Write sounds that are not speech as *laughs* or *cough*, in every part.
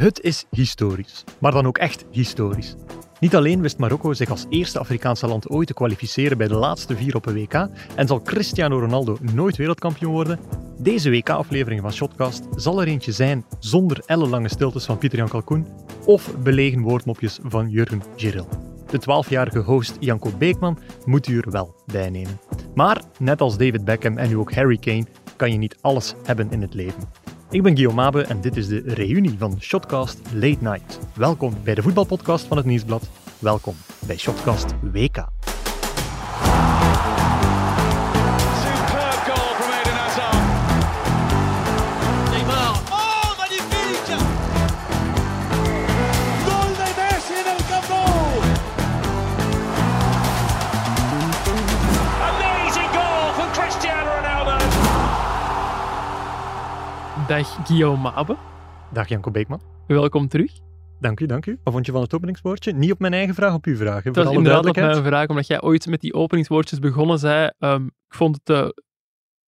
Het is historisch, maar dan ook echt historisch. Niet alleen wist Marokko zich als eerste Afrikaanse land ooit te kwalificeren bij de laatste vier op een WK en zal Cristiano Ronaldo nooit wereldkampioen worden, deze WK-aflevering van Shotcast zal er eentje zijn zonder ellenlange stiltes van Pieter-Jan Kalkoen of belegen woordmopjes van Jurgen Giril. De 12-jarige host Janko Beekman moet u er wel bij nemen. Maar net als David Beckham en nu ook Harry Kane kan je niet alles hebben in het leven. Ik ben Guillaume Mabe en dit is de reunie van Shotcast Late Night. Welkom bij de voetbalpodcast van het Nieuwsblad. Welkom bij Shotcast WK. Dag Guillaume Mabe, Dag Janko Beekman. welkom terug. Dank u, dank u. Wat vond je van het openingswoordje? Niet op mijn eigen vraag, op uw vraag. Het was alle inderdaad op mijn vraag, omdat jij ooit met die openingswoordjes begonnen zei, ehm, ik vond het eh,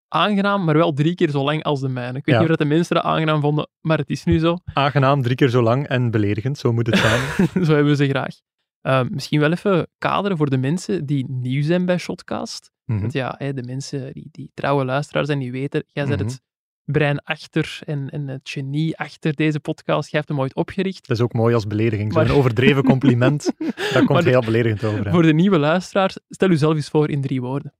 aangenaam, maar wel drie keer zo lang als de mijne. Ik weet Ja. niet of dat de mensen dat aangenaam vonden, maar het is nu zo. Aangenaam, drie keer zo lang en beledigend, zo moet het zijn. *laughs* zo hebben we ze graag. Ehm, misschien wel even kaderen voor de mensen die nieuw zijn bij Shotcast. Mhm. Want ja, de mensen die, die trouwe luisteraars zijn, die weten, jij bent Mhm. het brein achter en, en het genie achter deze podcast. Jij hebt hem ooit opgericht. Dat is ook mooi als belediging. Zo'n *laughs* overdreven compliment, dat komt heel beledigend over. Voor de nieuwe luisteraars, stel u zelf eens voor in drie woorden.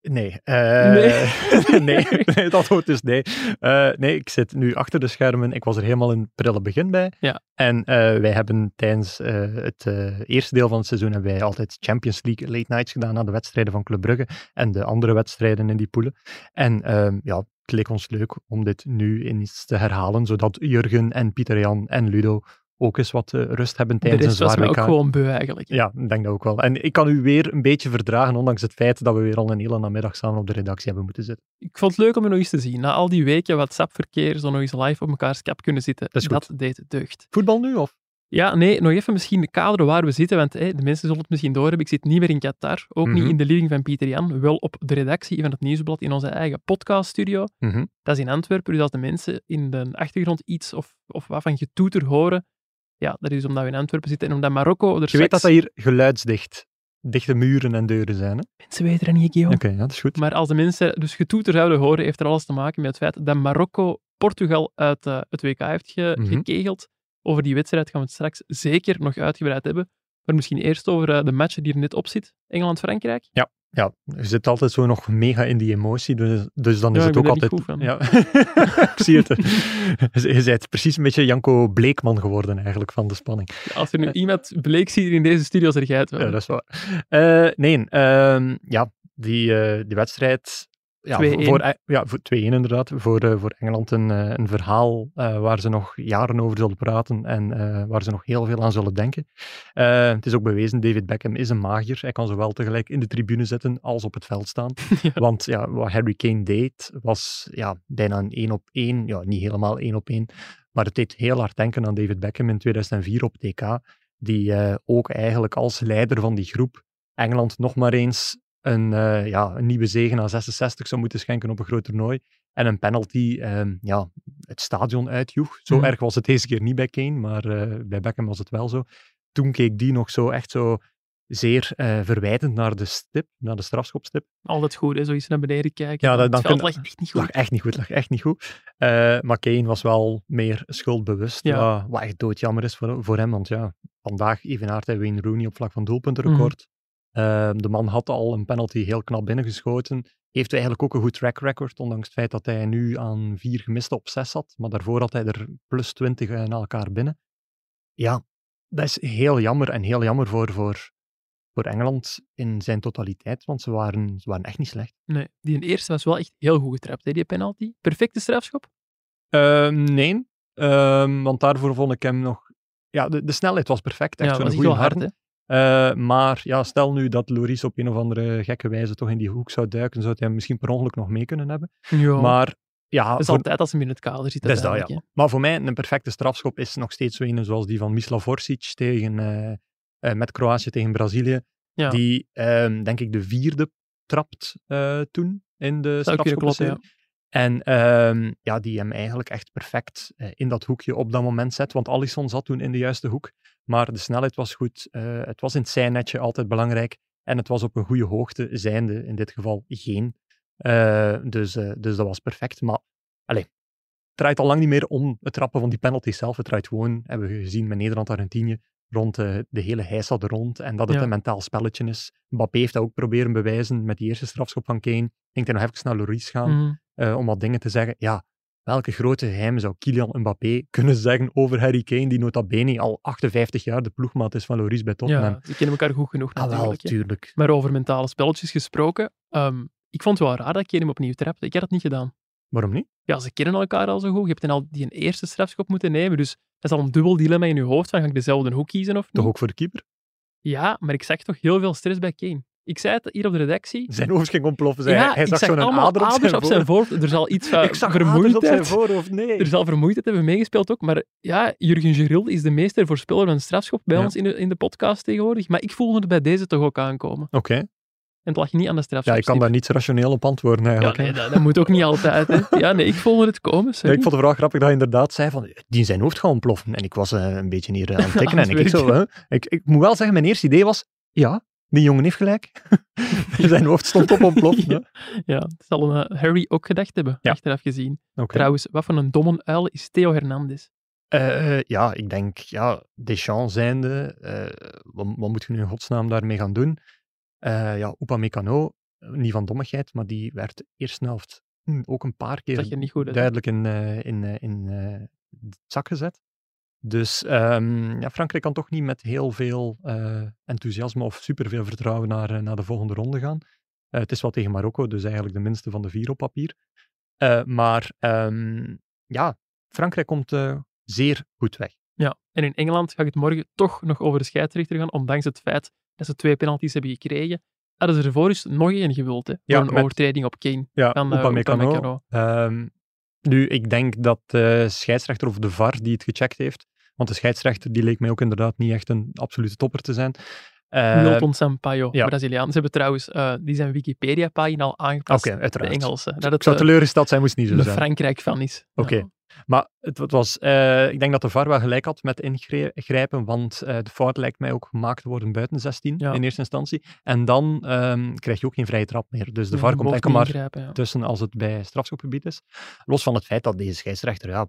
Nee. eh, Nee. *laughs* nee. nee, dat antwoord is nee. Eh, nee, ik zit nu achter de schermen. Ik was er helemaal in het prille begin bij. Ja. En eh, wij hebben tijdens eh, het eh, eerste deel van het seizoen hebben wij altijd Champions League late nights gedaan na de wedstrijden van Club Brugge en de andere wedstrijden in die poelen. En ehm, ja, het leek ons leuk om dit nu eens te herhalen, zodat Jurgen en Pieter-Jan en Ludo ook eens wat eh, rust hebben De tijdens een rest was ook gewoon beu eigenlijk. Ja, ik denk dat ook wel. En ik kan u weer een beetje verdragen, ondanks het feit dat we weer al een hele namiddag samen op de redactie hebben moeten zitten. Ik vond het leuk om je nog eens te zien. Na al die weken WhatsApp-verkeer, zo nog eens live op elkaars kap kunnen zitten. Dat goed. deed deugd. Voetbal nu, of? Ja, nee, nog even misschien de kaderen waar we zitten, want de mensen zullen het misschien doorhebben. Ik zit niet meer in Qatar, ook Mhm. niet in de living van Pieter Jan, wel op de redactie van het Nieuwsblad in onze eigen podcaststudio. Mhm. Dat is in Antwerpen, dus als de mensen in de achtergrond iets of, of wat van getoeter horen, ja, dat is omdat we in Antwerpen zitten en omdat Marokko er Je weet dat dat hier geluidsdicht, dichte muren en deuren zijn, hè? Mensen weten dat niet, Guillaume. Oké, ja, dat is goed. Maar als de mensen dus getoeter zouden horen, heeft er alles te maken met het feit dat Marokko Portugal uit eh, het WK heeft ge- Mhm. gekegeld. Over die wedstrijd gaan we het straks zeker nog uitgebreid hebben. Maar misschien eerst over eh, de match die er net op zit. Engeland-Frankrijk. Ja, je zit altijd zo nog mega in die emotie, dus, dus dan is Ja, het ik ook altijd... Ja, ik zie het. *laughs* Je bent precies een beetje Janko Bleekman geworden eigenlijk, van de spanning. Als er nu iemand bleek ziet in deze studio, zeg jij het wel. Ja, dat is waar. Eh, nee, ehm, ja, die, eh, die wedstrijd... Ja, 2-1. voor, ja, voor 2-1 inderdaad. Voor, eh, voor Engeland een, eh, een verhaal eh, waar ze nog jaren over zullen praten en waar ze nog heel veel aan zullen denken. Het is ook bewezen, David Beckham is een magier. Hij kan zowel tegelijk in de tribune zitten als op het veld staan. *laughs* Ja. Want ja, wat Harry Kane deed, was ja, bijna een één op één. Ja, niet helemaal één op één. Maar het deed heel hard denken aan David Beckham in 2004 op TK. Die ook eigenlijk als leider van die groep Engeland nog maar eens een, eh, ja, een nieuwe zegen aan 66 zou moeten schenken op een groot toernooi. En een penalty ehm, ja, het stadion uitjoeg. Zo Mhm. erg was het deze keer niet bij Kane, maar eh, bij Beckham was het wel zo. Toen keek die nog zo echt zo zeer eh, verwijtend naar de stip, naar de strafschopstip. Altijd goed, hè? zoiets naar beneden kijken. Ja, dat- het dan lag echt niet lag goed. echt niet goed, lag echt niet goed. Maar Kane was wel meer schuldbewust. Ja. Wat, wat echt doodjammer is voor, voor hem, want ja, vandaag evenaart hij Wayne Rooney op vlak van doelpuntenrecord. Eh, de man had al een penalty heel knap binnengeschoten. Heeft eigenlijk ook een goed track record, ondanks het feit dat hij nu aan vier gemiste op zes zat. Maar daarvoor had hij er plus twintig na elkaar binnen. Ja, dat is heel jammer en heel jammer voor, voor, voor Engeland in zijn totaliteit, want ze waren, ze waren echt niet slecht. Nee, die in eerste was wel echt heel goed getrapt, hè, die penalty. Perfecte strafschop. Ehm, nee, Ehm, want daarvoor vond ik hem nog... Ja, de, de snelheid was perfect. Echt ja, echt goede hard, Eh, maar ja, stel nu dat Loris op een of andere gekke wijze toch in die hoek zou duiken, zou hij hem misschien per ongeluk nog mee kunnen hebben. Ja. Maar ja, dat is voor- altijd als hem in het kader zit. dat is dat, ja. Maar voor mij, een perfecte strafschop is nog steeds zo een zoals die van Mislav Orsic tegen, eh, eh, met Kroatië tegen Brazilië. Ja. Die, ehm, denk ik, de vierde trapt toen in de kunnen kloppen, strafschoppenserie. En ehm, ja, die hem eigenlijk echt perfect eh, in dat hoekje op dat moment zet. Want Alisson zat toen in de juiste hoek. Maar de snelheid was goed. eh, het was in het zijnetje altijd belangrijk. En het was op een goede hoogte, zijnde in dit geval geen. Eh, dus, dus dat was perfect. Maar allez, het draait al lang niet meer om het trappen van die penalty zelf. Het draait gewoon, hebben we gezien met Nederland-Argentinië, rond eh, de hele heisa er rond. En dat het Ja. een mentaal spelletje is. Mbappé heeft dat ook proberen bewijzen met die eerste strafschop van Kane. Ging hij nog even naar Lloris gaan Mhm. eh, om wat dingen te zeggen. Ja, welke grote geheimen zou Kylian Mbappé *laughs* kunnen zeggen over Harry Kane, die nota bene al 58 jaar de ploegmaat is van Lloris bij Tottenham? Ja, die kennen elkaar goed genoeg ah, wel, natuurlijk. tuurlijk. Maar over mentale spelletjes gesproken, ehm, ik vond het wel raar dat Kane hem opnieuw trapte. Ik had het niet gedaan. Waarom niet? Ja, ze kennen elkaar al zo goed. Je hebt dan al die een eerste strafschop moeten nemen, dus dat is al een dubbel dilemma in je hoofd van ga ik dezelfde hoek kiezen of niet? Toch ook voor de keeper? Ja, maar ik zag toch heel veel stress bij Kane. Ik zei het hier op de redactie. Zijn hoofd ging ontploffen. Zei, ja, hij- zag zag zo'n ader op zijn, op zijn voorhoofd. Er zal iets *laughs* van Ik zag aders op zijn vermoeidheid... voorhoofd, nee. Er zal vermoeidheid hebben meegespeeld ook, maar ja, Jurgen Geril is de meester voorspeller van strafschop bij Ja. ons in de, in de podcast tegenwoordig. Maar ik voelde het bij deze toch ook aankomen. Oké. En het lag niet aan de strafschop. Ja, ik kan daar niet rationeel op antwoorden Ja, eigenlijk. nee, hè. dat, dat moet ook niet altijd. Hè. *laughs* Ja, nee, ik voelde het komen. Ja, ik vond het vooral grappig dat hij inderdaad zei van, die in zijn hoofd gaat ontploffen. En ik was eh, een beetje hier eh, aan het *laughs* tikken. En ik, zo, werken. hè. ik, ik moet wel zeggen, mijn eerste idee was, ja, die jongen heeft gelijk. *laughs* zijn hoofd stond op ontploffen. hè. Ja, dat zal een, eh, Harry ook gedacht hebben, Ja. achteraf gezien. Trouwens, wat voor een domme uil is Theo Hernandez? Ja, ik denk, ja, Deschamps zijnde, wat, wat moet je nu in godsnaam daarmee gaan doen? Eh ja, Upamecano, eh, niet van dommigheid, maar die werd de eerste helft hm, ook een paar keer niet goed duidelijk in, eh, in, in het zak gezet. Dus ehm, ja, Frankrijk kan toch niet met heel veel enthousiasme of superveel vertrouwen naar, naar de volgende ronde gaan. Het is wel tegen Marokko, dus eigenlijk de minste van de vier op papier. Maar ehm, ja, Frankrijk komt zeer goed weg. Ja, en in Engeland ga ik het morgen toch nog over de scheidsrechter gaan, ondanks het feit dat ze twee penalties hebben gekregen. Hadden ze ervoor eens nog één gewild, hè, Ja, een met- overtreding op Kane. Ja, Dan, eh, Upamecano. Ehm, nu, ik denk dat de scheidsrechter of de VAR die het gecheckt heeft, want de scheidsrechter die leek mij ook inderdaad niet echt een absolute topper te zijn. Eh, Milton Sampaio, ja. Braziliaan. Ze hebben trouwens eh, die zijn Wikipedia-pagina al aangepast. Oké, de uiteraard. Engelse. Dat ik het zou eh, teleurgesteld zijn, moest niet zo zijn. Frankrijk-fan is. Oké. Ja. Maar het, het was, eh, ik denk dat de VAR wel gelijk had met ingrijpen, want eh, de fout lijkt mij ook gemaakt te worden buiten 16 Ja. in eerste instantie. En dan ehm, krijg je ook geen vrije trap meer. Dus de Ja, VAR komt enkel niet maar ja. tussen als het bij strafschopgebied is. Los van het feit dat deze scheidsrechter ja,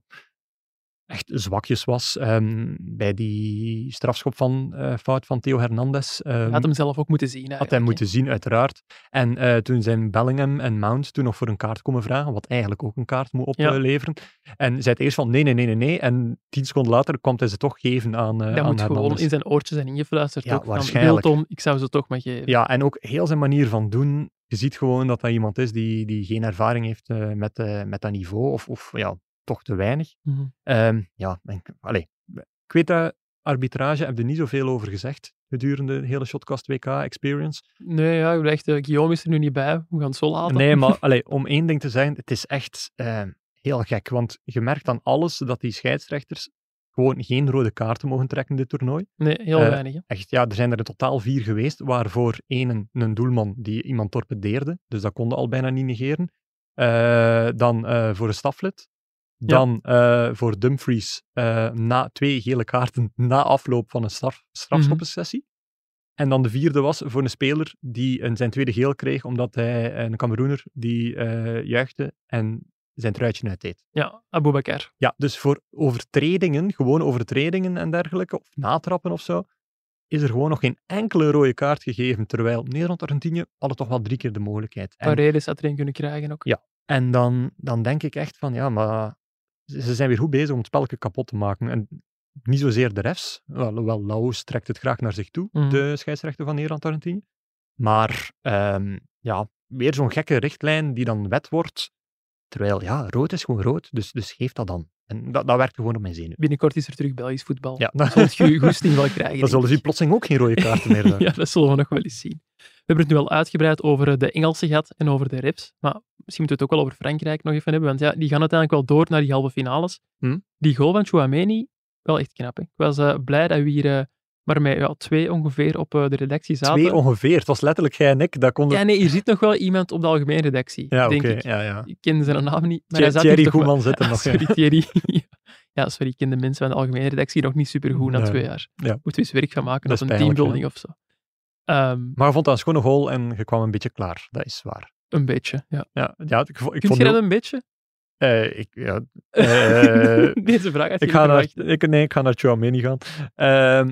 echt zwakjes was ehm, bij die strafschop van eh, fout van Theo Hernandez. Hij had hem zelf ook moeten zien. had hij moeten zien, uiteraard. En eh, toen zijn Bellingham en Mount toen nog voor een kaart komen vragen, wat eigenlijk ook een kaart moet Ja. opleveren. En zei het eerst van nee, nee, nee, nee, nee. En tien seconden later kwam hij ze toch geven aan, eh hè. Dat moet gewoon in zijn oortjes zijn ingefluisterd. Ja, ook, van, waarschijnlijk. Milton, ik zou ze toch maar geven. Ja, en ook heel zijn manier van doen. Je ziet gewoon dat dat iemand is die, die geen ervaring heeft eh, met, eh, met dat niveau, of, of ja, toch te weinig. Mhm. Ehm, ja, ik weet dat arbitrage heb je niet zoveel over gezegd gedurende de hele Shotcast WK experience. Nee, ja, ik dacht, eh, Guillaume is er nu niet bij. We gaan het zo laten. Nee, maar *laughs* allee, om één ding te zeggen, het is echt eh, heel gek. Want je merkt aan alles dat die scheidsrechters gewoon geen rode kaarten mogen trekken in dit toernooi. Nee, heel Eh, weinig. hè. Echt, ja, er zijn er in totaal vier geweest, waarvoor één een doelman die iemand torpedeerde. Dus dat konden al bijna niet negeren. Dan voor een staflid. Dan eh, voor Dumfries eh, na twee gele kaarten *laughs* na afloop van een straf, strafschoppensessie. En dan de vierde was voor een speler die een, zijn tweede geel kreeg, omdat hij een Cameroener die eh juichte en zijn truitje uitdeed. Ja, Aboubakar. Ja, dus voor overtredingen, gewoon overtredingen en dergelijke, of natrappen of zo, is er gewoon nog geen enkele rode kaart gegeven. Terwijl Nederland-Argentinië hadden toch wel drie keer de mogelijkheid. En, Paredes had er een kunnen krijgen ook. Ja. en dan, dan denk ik echt van, ja, maar ze zijn weer goed bezig om het spelletje kapot te maken. En niet zozeer de refs, wel, wel Laos trekt het graag naar zich toe, Mhm. de scheidsrechter van Nederland-Argentinië. Maar ehm, ja, weer zo'n gekke richtlijn die dan wet wordt. Terwijl, ja, rood is gewoon rood, dus, dus geef dat dan. En dat, dat werkt gewoon op mijn zenuwen. Binnenkort is er terug Belgisch voetbal. Ja, Dan zult je goesting wel krijgen. *laughs* dan zullen ze plotseling ook geen rode kaarten meer *laughs* hebben. ja, dat zullen we nog wel eens zien. We hebben het nu al uitgebreid over de Engelse gehad en over de reps. Maar misschien moeten we het ook wel over Frankrijk nog even hebben. Want ja, die gaan uiteindelijk wel door naar die halve finales. Hm. Die goal van Chouameni, wel echt knap. Hè? Ik was eh, blij dat we hier eh, maar met ja, twee ongeveer op eh, de redactie zaten. Twee ongeveer. Het was letterlijk jij en ik. Dat kon Ja, nee, hier zit nog wel iemand op de algemene redactie, Ja, denk ik. Ja, ja. Ik kende zijn naam niet. Maar Thierry wel- Goeman zit er *laughs* nog. Sorry, Thierry. *laughs* ja, sorry, ik ken de mensen van de algemene redactie nog niet supergoed na twee jaar. Ja. Moeten we eens werk van maken Dat is een pijnlijk, teambuilding of zo. Ehm, Maar je vond dat een schone goal en je kwam een beetje klaar. Dat is waar. Een beetje, ja. Ja, ja ik, ik Kun vond je dat een beetje? eh, ik, ja, *laughs* eh, Deze vraag ik, ga naar, ik, nee, ik ga naar Chouameni gaan. Ehm,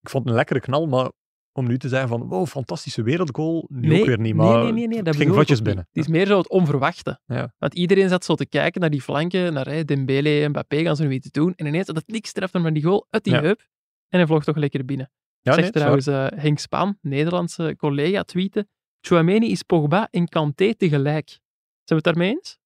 ik vond het een lekkere knal, maar om nu te zeggen van, wow, fantastische wereldgoal, nu Nee, ook weer niet. Maar nee, nee, nee, nee, dat het ging vlotjes ook binnen. Het is meer zo het onverwachte. Ja. Want iedereen zat zo te kijken naar die flanken, naar hey, Dembele en Mbappé gaan ze nu iets doen. En ineens had het niks treft maar die goal uit die Ja. heup. En hij vloog toch lekker binnen. Ja, Zegt trouwens eh, Henk Spaan, Nederlandse collega, tweeten. Chouameni is Pogba en Kanté tegelijk. Zijn we het daarmee eens?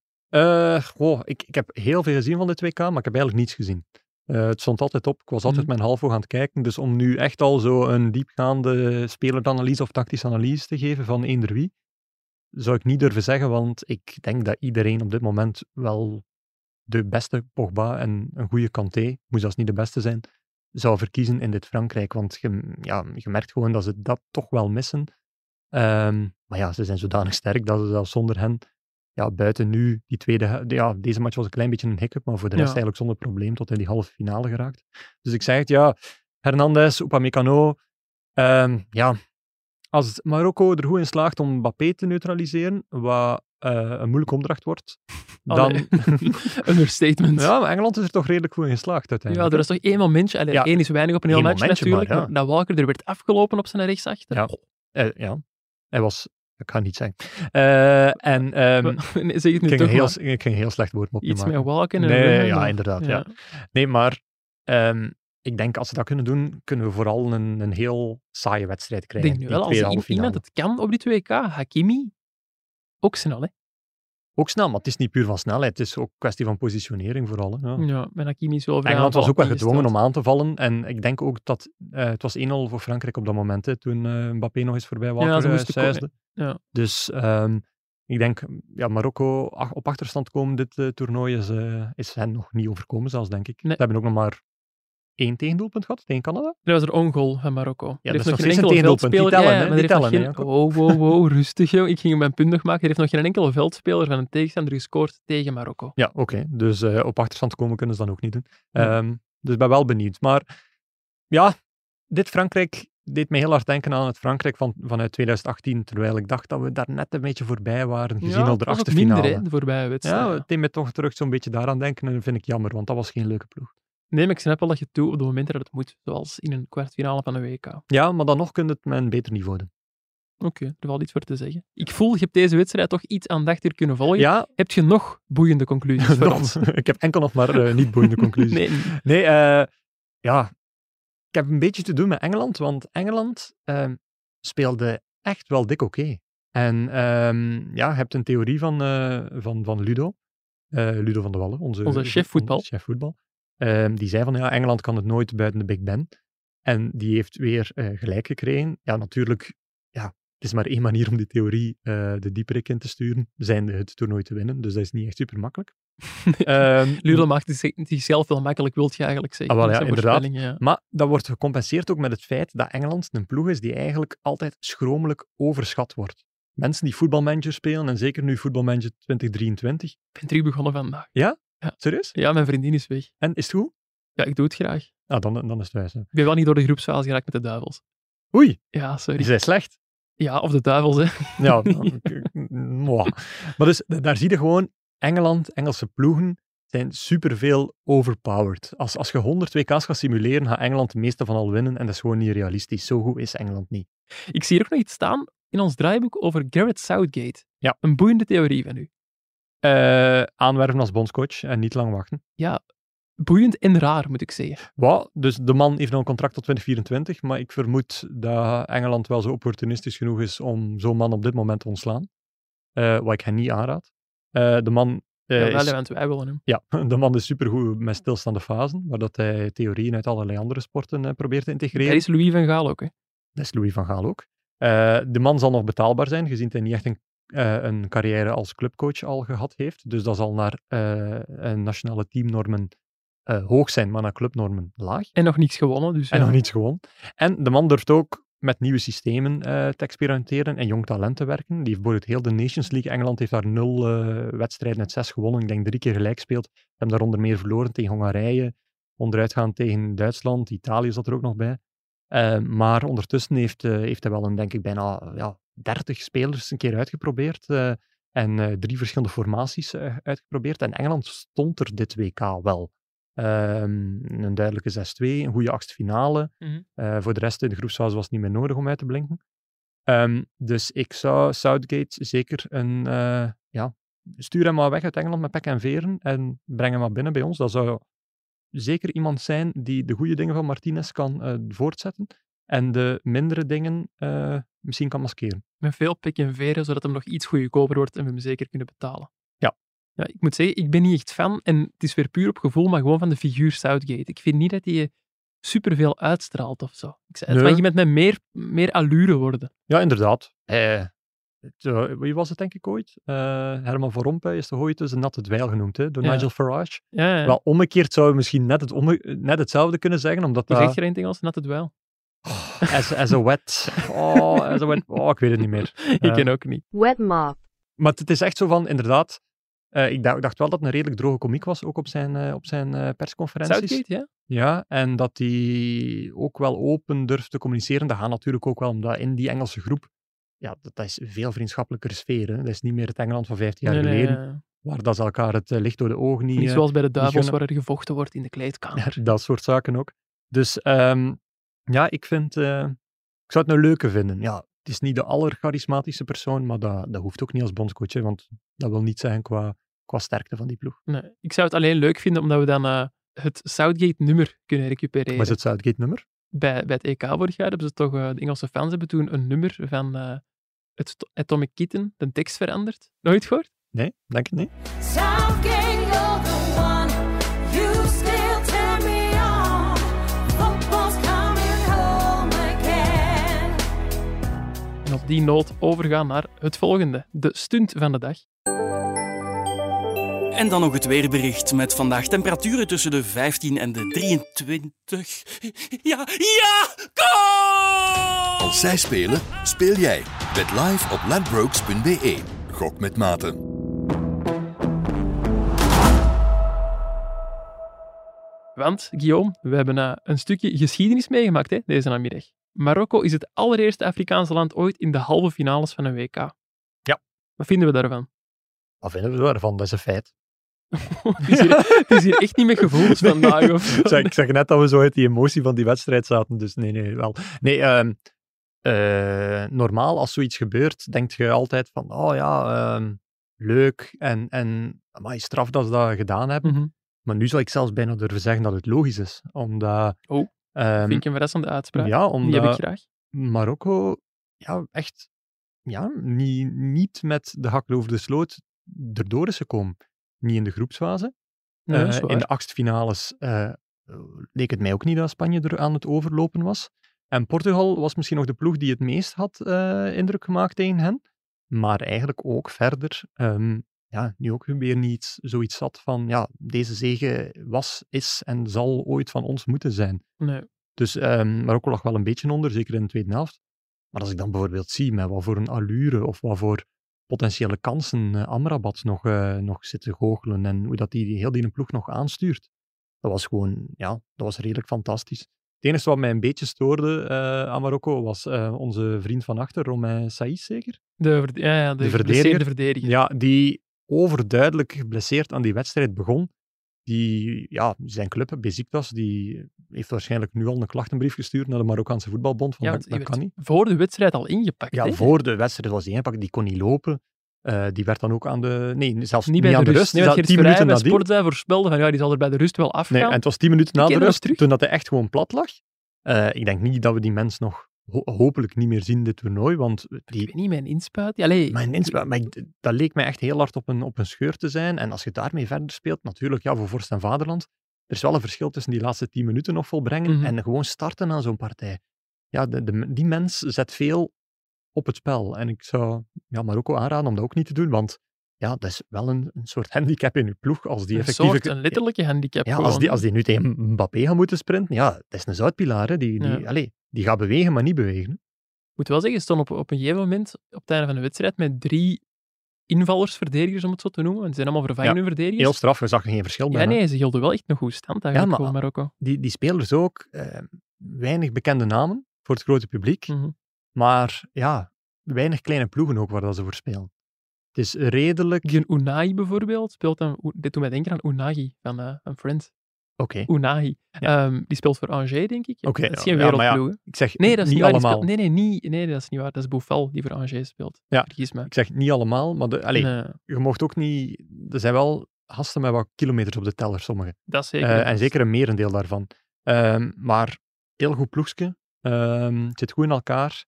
Goh, ik, ik heb heel veel gezien van dit WK, maar ik heb eigenlijk niets gezien. Eh, het stond altijd op. Ik was altijd Mhm. mijn half aan het kijken. Dus om nu echt al zo een diepgaande speleranalyse of tactische analyse te geven van eender wie, zou ik niet durven zeggen, want ik denk dat iedereen op dit moment wel de beste Pogba en een goede Kanté, moet zelfs niet de beste zijn, zou verkiezen in dit Frankrijk. Want je, ja, je merkt gewoon dat ze dat toch wel missen. Ehm, maar ja, ze zijn zodanig sterk dat ze zelfs zonder hen ja, buiten nu, die tweede, ja, deze match was een klein beetje een hiccup, maar voor de rest Ja. eigenlijk zonder probleem tot in die halve finale geraakt. Dus ik zeg het, ja, Hernandez, Upamecano, ehm ja, als Marokko er goed in slaagt om Mbappé te neutraliseren, wat eh, een moeilijke opdracht wordt, dan... *laughs* *laughs* Understatement. ja, maar Engeland is er toch redelijk goed in geslaagd Ja, uiteindelijk. er is toch één momentje. Ja. één is weinig op een heel match natuurlijk. maar, ja. dat Walker er werd afgelopen op zijn rechtsachter. Ja. Eh, ja, hij was... Ik het niet zeggen. Eh, en *laughs* Nee, zeg het nu ik, ging heel, ik ging heel slecht woordmopje Iets maken. met walken en Nee, ja, maar- inderdaad, ja. Nee, maar ehm, ik denk als ze dat kunnen doen, kunnen we vooral een, een heel saaie wedstrijd Ik krijgen. denk nu wel, als iemand het kan op die 2K, Hakimi, ook snel, hè? Ook snel, maar het is niet puur van snelheid. Het is ook een kwestie van positionering vooral. Hè. Ja. Ja, en Hakimi is wel vrij Engeland was ook wel gedwongen om aan te vallen. En ik denk ook dat eh, het was 1-0 voor Frankrijk op dat moment, hè, toen eh, Mbappé nog eens voorbij Walker ze eh. Ja. Dus ehm, ik denk, ja, Marokko ach- op achterstand komen dit toernooi is, is hen nog niet overkomen zelfs, denk ik. Nee. Ze hebben ook nog maar één tegendoelpunt gehad tegen Canada. Er was er ongoal van Marokko. er dat heeft is nog geen. Die veldspeler. tellen, ja, maar er die tellen, geen... Wow, wow, wow, rustig, joh. Ik ging mijn punt nog maken. Er heeft nog geen enkele veldspeler van een tegenstander gescoord tegen Marokko. Ja, oké. Dus eh, op achterstand komen kunnen ze dan ook niet doen. Ja. Ehm, dus ik ben wel benieuwd. Maar ja, dit Frankrijk deed me heel hard denken aan het Frankrijk van, vanuit 2018, terwijl ik dacht dat we daar net een beetje voorbij waren, gezien ja, al de achtste minder, hè, de voorbije wedstrijd. Ja, het deed me toch terug zo'n beetje daaraan denken en dat vind ik jammer, want dat was geen leuke ploeg. Nee, maar ik snap wel dat je het doet op de momenten dat het moet. Zoals in een kwartfinale van een WK. Ja, maar dan nog kun je het met een beter niveau doen. Oké, er valt iets voor te zeggen. Ik voel, je hebt deze wedstrijd toch iets aandachtiger kunnen volgen. Ja, Heb je nog boeiende conclusies voor *laughs* ons? *laughs* ik heb enkel nog maar eh, niet boeiende *laughs* conclusies. Nee, Nee, eh, ja. Ik heb een beetje te doen met Engeland, want Engeland ehm, speelde echt wel dik oké. En ehm, ja, je hebt een theorie van, eh, van, van Ludo, Ludo van de Wallen, onze, Onze chef voetbal. onze chef voetbal. Ehm, die zei van, ja, Engeland kan het nooit buiten de Big Ben. En die heeft weer eh, gelijk gekregen. Ja, natuurlijk, ja, het is maar één manier om die theorie eh, de dieperik in te sturen, zijnde het toernooi te winnen. Dus dat is niet echt super makkelijk. *laughs* Ehm, Ludo maakt zichzelf wel makkelijk, wilt je eigenlijk zeggen. Ah, wel, ja, inderdaad. ja. Maar dat wordt gecompenseerd ook met het feit dat Engeland een ploeg is die eigenlijk altijd schromelijk overschat wordt. Mensen die voetbalmanager spelen, en zeker nu voetbalmanager 2023. Ik ben terug begonnen vandaag. Serieus? Ja, mijn vriendin is weg. En is het goed? Ja, ik doe het graag. Ah, dan, dan is het wijs. hè. Ik ben wel niet door de groepsfase geraakt met de duivels. Oei, Ja, is sorry. hij slecht? Ja, of de duivels, hè. Ja, *laughs* dan- maar dus daar zie je gewoon, Engeland, Engelse ploegen zijn superveel overpowered. Als, als je 100 WK's gaat simuleren, gaat Engeland de meeste van al winnen en dat is gewoon niet realistisch. Zo goed is Engeland niet. Ik zie hier ook nog iets staan in ons draaiboek over Garrett Southgate. Ja. Een boeiende theorie van u. Eh, aanwerven als bondscoach en niet lang wachten. Ja, boeiend en raar, moet ik zeggen. Wat? Dus de man heeft nog een contract tot 2024, maar ik vermoed dat Engeland wel zo opportunistisch genoeg is om zo'n man op dit moment te ontslaan. Eh, wat ik hen niet aanraad. Eh, de man eh, ja, is, wij willen hem. ja, *laughs* de man is supergoed met stilstaande fasen, waar dat hij theorieën uit allerlei andere sporten probeert te integreren. Daar is Louis van Gaal ook, hè. Dat is Louis van Gaal ook. De man zal nog betaalbaar zijn, gezien hij niet echt een, eh, een carrière als clubcoach al gehad heeft. Dus dat zal naar eh, een nationale teamnormen eh, hoog zijn, maar naar clubnormen laag. En nog niets gewonnen. Dus En ja. nog niets gewonnen. En de man durft ook met nieuwe systemen eh, te experimenteren en jong talent te werken. Die heeft bijvoorbeeld heel de Nations League. Engeland heeft daar nul eh, wedstrijden uit zes gewonnen. Ik denk drie keer gelijk gespeeld. Ze hebben daar onder meer verloren tegen Hongarije. Onderuitgaan tegen Duitsland. Italië zat er ook nog bij. Eh, maar ondertussen heeft, eh, heeft hij wel een, denk ik, bijna ja, 30 spelers een keer uitgeprobeerd. eh, en eh, drie verschillende formaties eh, uitgeprobeerd. En Engeland stond er dit WK wel. Ehm, een duidelijke 6-2, een goede achtste finale. Mhm. Voor de rest in de groepsfase was het niet meer nodig om uit te blinken. Ehm, dus ik zou Southgate zeker een... ja, stuur hem maar weg uit Engeland met pek en veren en breng hem maar binnen bij ons. Dat zou zeker iemand zijn die de goede dingen van Martinez kan voortzetten en de mindere dingen eh, misschien kan maskeren. Met veel pik en veren, zodat hem nog iets goedkoper wordt en we hem zeker kunnen betalen. Ja. ja. Ik moet zeggen, ik ben niet echt fan, en het is weer puur op gevoel, maar gewoon van de figuur Southgate. Ik vind niet dat hij superveel uitstraalt of zo. Ik zei, het Nee. mag iemand met meer, meer allure worden. Ja, inderdaad. Eh, het, eh, wie was het denk ik ooit? Eh, Herman van Rompuy is toch ooit dus een natte dweil genoemd hè, door Ja. Nigel Farage. Ja, ja. Wel, omgekeerd zou je misschien net, het net hetzelfde kunnen zeggen, omdat Hoe dat... zeg je in het Engels? Net het wel. As, as a wet. Oh, as a wet. Oh, ik weet het niet meer. *laughs* ik ken ook niet. Wet mop. Maar het is echt zo van, inderdaad. eh, ik, dacht, ik dacht wel dat het een redelijk droge komiek was, ook op zijn, eh, op zijn eh, persconferenties. Southgate, ja? Ja, en dat hij ook wel open durft te communiceren. Dat gaat natuurlijk ook wel, omdat in die Engelse groep, ja, dat, dat is een veel vriendschappelijker sfeer. Hè. Dat is niet meer het Engeland van 15 jaar Nee, nee, geleden, ja. waar dat ze elkaar het eh, licht door de ogen niet... Niet eh, zoals bij de Duivels, waar er gevochten wordt in de kleedkamer. *laughs* Ja, dat soort zaken ook. Dus ehm, ja, ik vind... eh, ik zou het een leuke vinden. Ja, het is niet de allercharismatische persoon, maar dat, dat hoeft ook niet als bondscoach, hè, want dat wil niet zeggen qua, qua sterkte van die ploeg. Nee, ik zou het alleen leuk vinden omdat we dan eh, het Southgate-nummer kunnen recupereren. Maar is het Southgate-nummer? bij, bij het EK vorig jaar hebben ze toch, eh, de Engelse fans hebben toen een nummer van eh, het to- Atomic Kitten, de tekst veranderd. Nooit gehoord? Nee, denk ik niet. Southgate, En op die noot overgaan naar het volgende, de stunt van de dag. En dan nog het weerbericht met vandaag temperaturen tussen de 15 en de 23. Ja, ja, goal! Als zij spelen, speel jij. Bet live op ladbrokes.be. Gok met maten. Want, Guillaume, we hebben eh, een stukje geschiedenis meegemaakt hè, deze namiddag. Marokko is het allereerste Afrikaanse land ooit in de halve finales van een WK. Ja. Wat vinden we daarvan? Wat vinden we daarvan? Dat is een feit. *laughs* het, is hier, het is hier echt niet met gevoelens *laughs* vandaag. Of ik zeg net dat we zo uit die emotie van die wedstrijd zaten, dus nee, nee, wel. Nee, ehm, eh, normaal als zoiets gebeurt, denk je altijd van, oh ja, ehm, leuk en, en maar straf dat ze dat gedaan hebben. Mhm. Maar nu zou ik zelfs bijna durven zeggen dat het logisch is, omdat... Oh, ehm, Vind ik een verrassende uitspraak. ja, Die heb ik omdat graag. Marokko ja, echt ja, niet, niet met de hakken over de sloot erdoor is gekomen. Niet in de groepsfase. Nee, Eh, in de achtfinales eh leek het mij ook niet dat Spanje er aan het overlopen was. En Portugal was misschien nog de ploeg die het meest had eh, indruk gemaakt tegen hen. Maar eigenlijk ook verder, ehm, ja, nu ook weer niet zoiets zat van, ja, deze zege was, is en zal ooit van ons moeten zijn. Nee. Dus ehm Marokko lag wel een beetje onder, zeker in de tweede helft. Maar als ik dan bijvoorbeeld zie met wat voor een allure of wat voor potentiële kansen eh, Amrabat nog, eh, nog zit te goochelen en hoe dat die heel die ploeg nog aanstuurt, dat was gewoon, ja, dat was redelijk fantastisch. Het enige wat mij een beetje stoorde eh, aan Marokko was onze vriend van achter, Romain Saïs zeker? De, ja, ja, de, De verdediger. Ja, die overduidelijk geblesseerd aan die wedstrijd begon. Die, ja, zijn club, Besiktas, die heeft waarschijnlijk nu al een klachtenbrief gestuurd naar de Marokkaanse voetbalbond. Van, Ja, dat, die kan niet. voor de wedstrijd al ingepakt. Ja, voor de wedstrijd was hij ingepakt, die kon niet lopen. Eh, die werd dan ook aan de... Nee, zelfs Niet niet, bij aan de de rust. rust. Nee, tien minuten bij nadien. Sportza voorspelde van ja, die zal er bij de rust wel afgaan. Nee, en het was tien minuten na de rust, toen dat hij echt gewoon plat lag. Eh, ik denk niet dat we die mens nog ho- hopelijk niet meer zien dit toernooi, want Ik die, weet niet, mijn inspuit. Allee, Mijn inspraak, maar ik- dat leek mij echt heel hard op een, op een scheur te zijn. En als je daarmee verder speelt, natuurlijk, ja, voor Vorst en Vaderland, er is wel een verschil tussen die laatste tien minuten nog volbrengen Mhm. en gewoon starten aan zo'n partij. Ja, de, de, die mens zet veel op het spel. En ik zou ja, Marokko aanraden om dat ook niet te doen, want ja, dat is wel een, een soort handicap in je ploeg. Als die Een soort, een letterlijke handicap. ja, als die, als die nu tegen Mbappé gaat moeten sprinten, ja, dat is een zoutpilaar. Hè. Die, die, Ja. die gaat bewegen, maar niet bewegen. Ik moet wel zeggen, ze stonden op, op een gegeven moment op het einde van de wedstrijd met drie invallers, verdedigers om het zo te noemen. Want ze zijn allemaal vervangende Ja, verdedigers. Heel straf, je zag er geen verschil ja, bijna. nee, ze hielden wel echt nog goed stand eigenlijk Ja, maar- Marokko. Die, die spelers ook, eh, weinig bekende namen voor het grote publiek. Mhm. Maar ja, weinig kleine ploegen ook waar dat ze voor spelen. Het is redelijk... Die Unai bijvoorbeeld speelt dan, dit doet mij denken aan Unagi van, eh, van Friends. Oké, Unai. Ehm, die speelt voor Angers, denk ik. Oké, dat is geen ja, wereldploeg. ik zeg nee, dat is niet allemaal. nee, nee, niet, nee, dat is niet waar. Dat is Bouffal die voor Angers speelt. Ja. Vergis me. Ik zeg niet allemaal, maar de, allee, Nee, je mocht ook niet... Er zijn wel gasten met wat kilometers op de teller, sommigen. dat zeker. Eh, een en zeker een merendeel daarvan. Ehm, maar heel goed ploegske. Ehm, het zit goed in elkaar.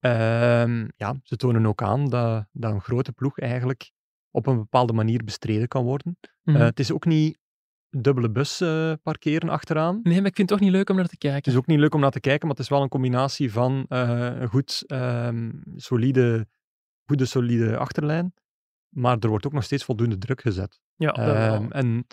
Ehm, ja, ze tonen ook aan dat, dat een grote ploeg eigenlijk op een bepaalde manier bestreden kan worden. Mhm. Eh, het is ook niet dubbele bus eh, parkeren achteraan. nee, maar ik vind het toch niet leuk om naar te Het kijken. is ook niet leuk om naar te kijken, maar het is wel een combinatie van eh, een goed, ehm, solide, goede, solide achterlijn. Maar er wordt ook nog steeds voldoende druk gezet. ja, dat wel. Ehm, en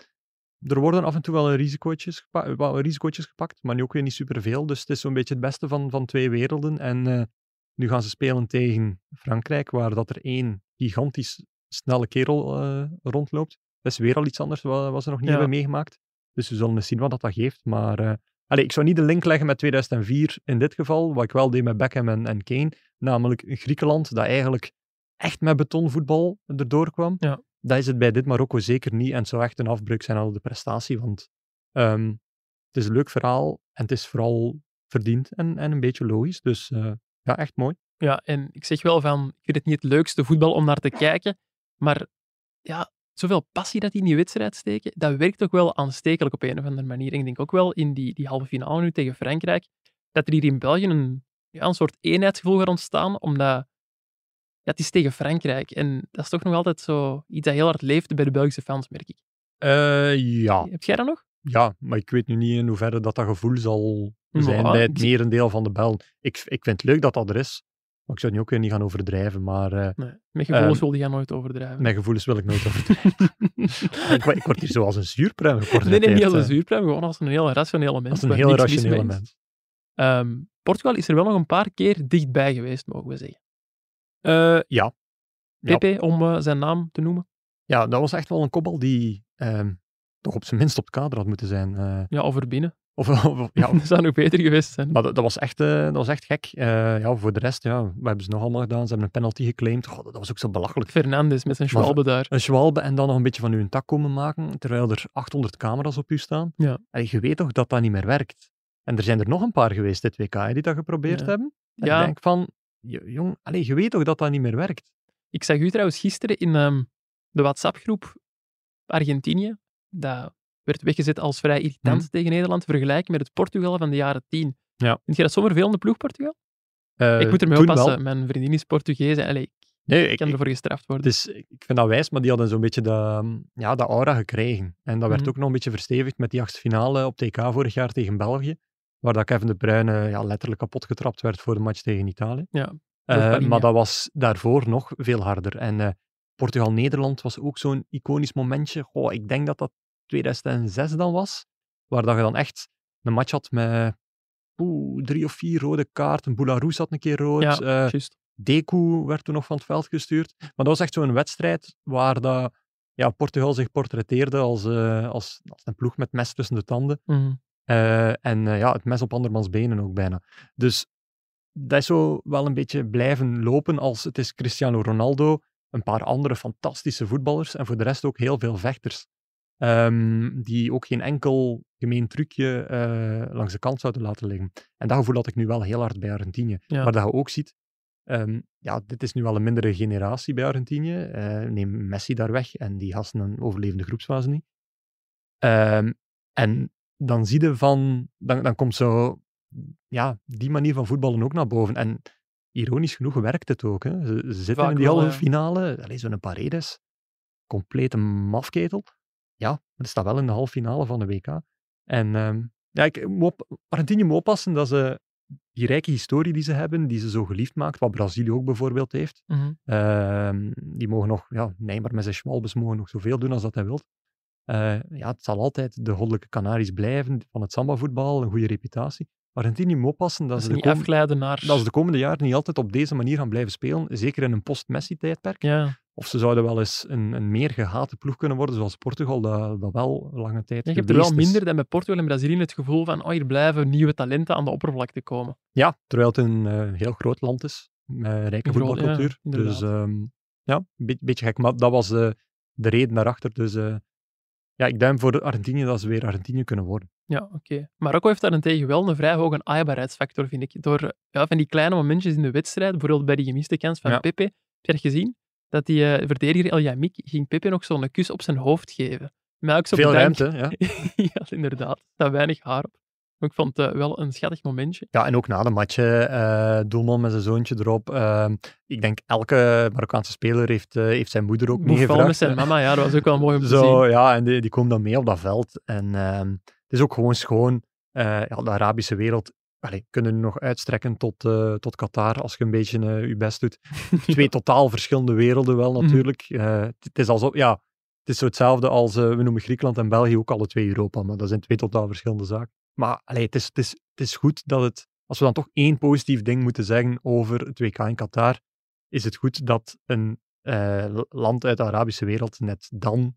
er worden af en toe wel risicootjes, gepa- wel risicootjes gepakt, maar nu ook weer niet superveel. Dus het is zo'n beetje het beste van, van twee werelden. En nu gaan ze spelen tegen Frankrijk, waar dat er één gigantisch snelle kerel eh, rondloopt. Dat is weer al iets anders wat, wat ze nog niet Ja. hebben meegemaakt. Dus we zullen eens zien wat dat, dat geeft. Maar eh, allee, ik zou niet de link leggen met 2004 in dit geval, wat ik wel deed met Beckham en, en Kane. Namelijk Griekenland, dat eigenlijk echt met betonvoetbal erdoor kwam. Ja. Dat is het bij dit Marokko zeker niet. En het zou echt een afbreuk zijn aan de prestatie. Want ehm, het is een leuk verhaal en het is vooral verdiend en, en een beetje logisch. Dus eh, ja, echt mooi. Ja, en ik zeg wel van, ik vind het niet het leukste voetbal om naar te *laughs* kijken, maar ja, zoveel passie dat die in die wedstrijd steken, dat werkt ook wel aanstekelijk op een of andere manier. En ik denk ook wel in die, die halve finale nu tegen Frankrijk, dat er hier in België een, ja, een soort eenheidsgevoel gaat ontstaan, omdat ja, het is tegen Frankrijk. En dat is toch nog altijd zo iets dat heel hard leeft bij de Belgische fans, merk ik. Eh, ja. Heb jij dat nog? ja, maar ik weet nu niet in hoeverre dat, dat gevoel zal zijn Ja, bij het merendeel van de bel. Ik, ik vind het leuk dat dat er is. Maar ik zou het nu ook weer niet gaan overdrijven. Maar eh, Nee, met gevoelens Ehm, wil gaan nooit overdrijven. mijn gevoelens wil ik nooit *laughs* overdrijven. *laughs* ik, word- ik word hier zo als een zuurpruim nee, nee, niet als een eh, zuurpruim, gewoon als een heel rationele mens. Als een heel rationele mens. Ehm, Portugal is er wel nog een paar keer dichtbij geweest, mogen we zeggen. Eh, ja. Ja. Pepe, om zijn naam te noemen. ja, dat was echt wel een kopbal die ehm, toch op zijn minst op het kader had moeten zijn. Ja, over binnen. Of, of- ja, *laughs* Dat zou nog beter geweest zijn. Maar dat, dat was echt, eh, dat was echt gek. Eh, ja, voor de rest, ja, wat hebben ze nog allemaal gedaan? Ze hebben een penalty geclaimd. Goh, dat was ook zo belachelijk. Fernandes met zijn schwalbe daar. Een schwalbe en dan nog een beetje van uw tak komen maken, terwijl er 800 camera's op u staan. Ja. En je weet toch dat dat niet meer werkt. En er zijn er nog een paar geweest dit WK hè, die dat geprobeerd Ja. hebben. En Ja. ik denk van, jong, allez, je weet toch dat dat niet meer werkt. Ik zag u trouwens gisteren in ehm, de WhatsApp-groep Argentinië. Dat werd weggezet als vrij irritant Mhm. tegen Nederland, vergelijken met het Portugal van de jaren tien. Ja. Vind je dat zo'n vervelende ploeg, Portugal? Eh, ik moet ermee oppassen. wel. Mijn vriendin is Portugees. en, ik Nee, ik, kan ervoor gestraft worden. is, ik vind dat wijs, maar die hadden zo'n beetje de, ja, de aura gekregen. En dat werd Mhm. ook nog een beetje verstevigd met die achtste finale op TK vorig jaar tegen België. Waar dat Kevin De Bruyne ja, letterlijk kapot getrapt werd voor de match tegen Italië. ja, Eh, maar dat was daarvoor nog veel harder. En eh, Portugal-Nederland was ook zo'n iconisch momentje. Goh, ik denk dat dat 2006 dan was, waar dat je dan echt een match had met oeh, drie of vier rode kaarten. Boularus had een keer rood. ja eh. Deku werd toen nog van het veld gestuurd. Maar dat was echt zo'n wedstrijd waar dat, ja, Portugal zich portretteerde als, eh, als, als een ploeg met mes tussen de tanden. Mhm. Eh, en ja, het mes op andermans benen ook bijna. Dus dat is zo wel een beetje blijven lopen als het is Cristiano Ronaldo, een paar andere fantastische voetballers en voor de rest ook heel veel vechters. Ehm, die ook geen enkel gemeen trucje eh, langs de kant zouden laten liggen. En dat gevoel had ik nu wel heel hard bij Argentinië. Ja. Maar dat je ook ziet, ehm, ja, dit is nu wel een mindere generatie bij Argentinië. Eh, neem Messi daar weg en die gasten een overlevende groepsfase niet. Ehm, en dan zie je van, dan, dan komt zo, ja, die manier van voetballen ook naar boven. En ironisch genoeg werkt het ook. Hè. Ze, ze zitten Vaak in die halve ja. finale, Allee, zo'n Paredes, complete mafketel. Ja, die staat wel in de halve finale van de WK. En ehm, ja, ik moet op, Argentinië moet oppassen dat ze die rijke historie die ze hebben, die ze zo geliefd maakt, wat Brazilië ook bijvoorbeeld heeft. Mhm. Ehm, die mogen nog, ja, Neymar met zijn schwalbes mogen nog zoveel doen als dat hij wilt. Eh, ja, het zal altijd de goddelijke Canaries blijven van het samba-voetbal, een goede reputatie. Argentinië moet oppassen dat, Dat ze de, kom- naar... dat ze de komende jaren niet altijd op deze manier gaan blijven spelen, zeker in een post-Messi-tijdperk. Ja, Of ze zouden wel eens een, een meer gehate ploeg kunnen worden, zoals Portugal, dat, dat wel lange tijd je hebt er wel minder dan bij Portugal en Brazilië het gevoel van oh, hier blijven nieuwe talenten aan de oppervlakte komen. Ja, terwijl het een eh, heel groot land is, met rijke groot- voetbalcultuur. ja, dus ehm, ja, een beetje, beetje gek. Maar dat was eh, de reden daarachter. Dus eh, ja, ik duim voor Argentinië dat ze weer Argentinië kunnen worden. Ja, oké. Marokko heeft daarentegen wel een vrij hoge aaibaarheidsfactor, vind ik. Door ja, van die kleine momentjes in de wedstrijd, bijvoorbeeld bij die gemiste kans van Ja. Pepe, heb je dat gezien? Dat die eh, verdediger El Yamik ging Pepe nog zo'n kus op zijn hoofd geven. Ook zo Veel bedankt. ruimte, ja. *laughs* ja, inderdaad. Er staat weinig haar op. Maar ik vond het eh, wel een schattig momentje. Ja, en ook na de match, eh doelman met zijn zoontje erop. Ehm, ik denk elke Marokkaanse speler heeft, heeft zijn moeder ook meegevraagd. met zijn mama, ja, dat was ook wel mooi om te Zo, zien. ja, en die, die komen dan mee op dat veld. En ehm, het is ook gewoon schoon. ja, de Arabische wereld allee, kunnen nog uitstrekken tot, eh, tot Qatar als je een beetje eh, je best doet. *laughs* Twee totaal verschillende werelden wel Mhm. natuurlijk. Eh, het, het is alsof, ja, het is zo hetzelfde als, we noemen Griekenland en België ook alle twee Europa, maar dat zijn twee totaal verschillende zaken. Maar allee, het, is, het, is, het is goed dat het, als we dan toch één positief ding moeten zeggen over het WK in Qatar, is het goed dat een land uit de Arabische wereld net dan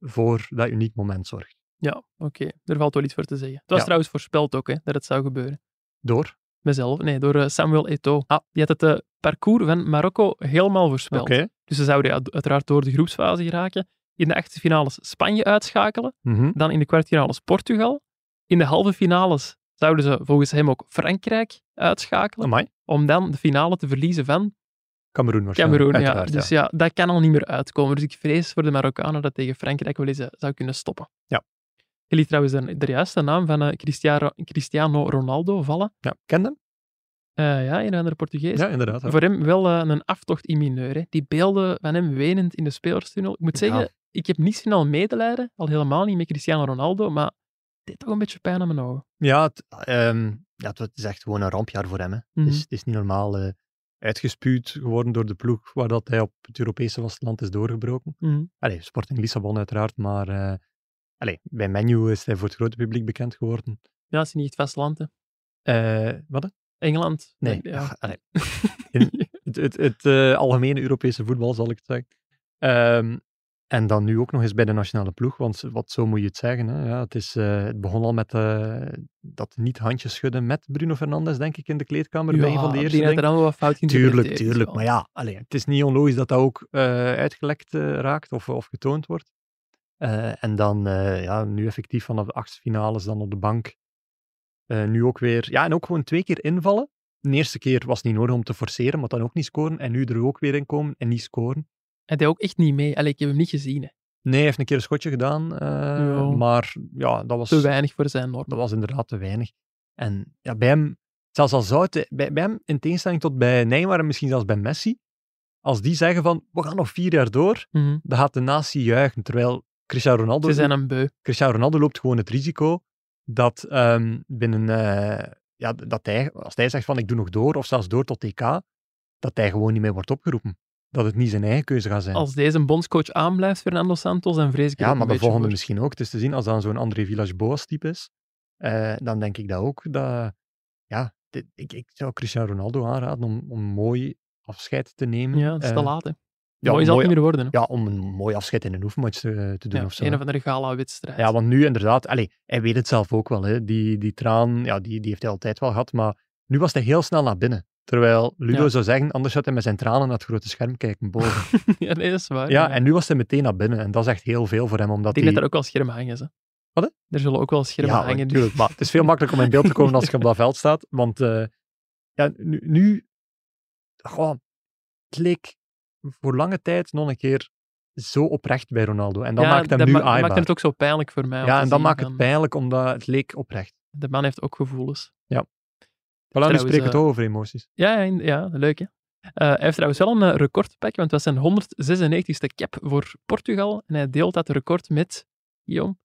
voor dat uniek moment zorgt. Ja, oké. Er valt wel iets voor te zeggen. Het was Ja. trouwens voorspeld ook, hè, dat het zou gebeuren. Door? Mezelf, nee, door eh, Samuel Eto'o. Ah. Die had het eh, parcours van Marokko helemaal voorspeld. Dus ze zouden ja, uiteraard door de groepsfase geraken. In de achtste finales Spanje uitschakelen. Mhm. Dan in de kwartfinales Portugal. In de halve finales zouden ze volgens hem ook Frankrijk uitschakelen. Amai. Om dan de finale te verliezen van Cameroen waarschijnlijk. Cameroen. Ja. Dus ja. dat kan al niet meer uitkomen. Dus ik vrees voor de Marokkanen dat tegen Frankrijk wel eens eh, zou kunnen stoppen. Ja. Je liet trouwens de, de juiste naam van eh, Cristiano, Cristiano Ronaldo vallen. Ja, ken hem? Eh, ja, een andere Portugees. Ja, inderdaad. Voor hem wel eh, een aftocht in mineur. Hè. Die beelden van hem wenend in de spelerstunnel. Ik moet Ja. zeggen, ik heb niet snel medelijden, al helemaal niet met Cristiano Ronaldo, maar het deed toch een beetje pijn aan mijn ogen. Ja, het, ehm, ja, het is echt gewoon een rampjaar voor hem. Hè. Mhm. het, is, het is niet normaal eh, uitgespuwd geworden door de ploeg waar dat hij op het Europese vasteland is doorgebroken. Mhm. Allee, Sporting Lissabon uiteraard, maar allee, bij Menu is hij voor het grote publiek bekend geworden. Ja, is niet het vasteland, hè. Eh, wat? hè? Engeland. Nee, Ja. allee. *laughs* In- het, het, het eh, algemene Europese voetbal, zal ik het zeggen. Ehm, en dan nu ook nog eens bij de nationale ploeg, want wat zo moet je het zeggen. Hè? Ja, het, is, eh, het begon al met dat niet handjes schudden met Bruno Fernandes, denk ik, in de kleedkamer bij een van de eerste dat er allemaal wat fout geïnterpreteerd Tuurlijk, tuurlijk. Maar ja, allee, het is niet onlogisch dat dat ook uitgelekt raakt of, of getoond wordt. Eh, en dan eh, ja, nu effectief vanaf de achtste finales dan op de bank. Eh, nu ook weer, ja, en ook gewoon twee keer invallen. De eerste keer was het niet nodig om te forceren, maar dan ook niet scoren. En nu er ook weer in komen en niet scoren. Hij deed ook echt niet mee. Allee, ik heb hem niet gezien. Hè. Nee, hij heeft een keer een schotje gedaan. Maar ja, dat was, Te weinig voor zijn norm. dat was inderdaad te weinig. En ja, bij hem, zelfs al zou het, bij, bij hem, in tegenstelling tot bij Neymar en misschien zelfs bij Messi, als die zeggen van, we gaan nog vier jaar door, Mhm. dan gaat de natie juichen. Terwijl Cristiano Ronaldo, Ze zijn een beu. Cristiano Ronaldo loopt gewoon het risico dat ehm, binnen, eh, ja, dat hij, als hij zegt van ik doe nog door, of zelfs door tot TK, dat hij gewoon niet meer wordt opgeroepen. Dat het niet zijn eigen keuze gaat zijn. Als deze bondscoach aanblijft, Fernando Santos, dan vrees ik ja, maar de volgende voor. misschien ook. Het is te zien, als dat zo'n André Villas-Boas type is, eh, dan denk ik dat ook. Dat, ja, dit- ik, ik zou Cristiano Ronaldo aanraden om, om mooi afscheid te nemen. Ja, het is te Eh, laat. Hè. Ja, Mooi zal het niet meer worden. Hè. Ja, om een mooi afscheid in een oefenmatch te, te doen Ja, of zo. een of andere gala-wedstrijd. Ja, want nu inderdaad, allee, hij weet het zelf ook wel, hè, die, die traan, ja, die, die heeft hij altijd wel gehad, maar nu was hij heel snel naar binnen. Terwijl Ludo Ja. zou zeggen, anders zou hij met zijn tranen naar het grote scherm kijken boven. *laughs* ja, nee, dat is waar. ja, en nu was hij meteen naar binnen en dat is echt heel veel voor hem, omdat ik denk dat er ook wel schermen hangen. Ze. Wat, hè? Er zullen ook wel schermen ja, hangen. natuurlijk, maar het is veel makkelijker om in beeld te komen als je op *laughs* dat veld staat, want eh, ja, nu, nu goh, het leek voor lange tijd nog een keer zo oprecht bij Ronaldo. En dat Ja, maakt hem dat nu ma- dat aaibaar. maakt het ook zo pijnlijk voor mij. ja, en dat maakt het pijnlijk, omdat het leek oprecht. De man heeft ook gevoelens. Voilà, nu Trouwens, spreken we eh, toch over emoties. Ja, ja, ja leuk hè. Eh, hij heeft trouwens wel een eh, record te pakken, want het was zijn 196ste cap voor Portugal. En hij deelt dat record met, Guillaume,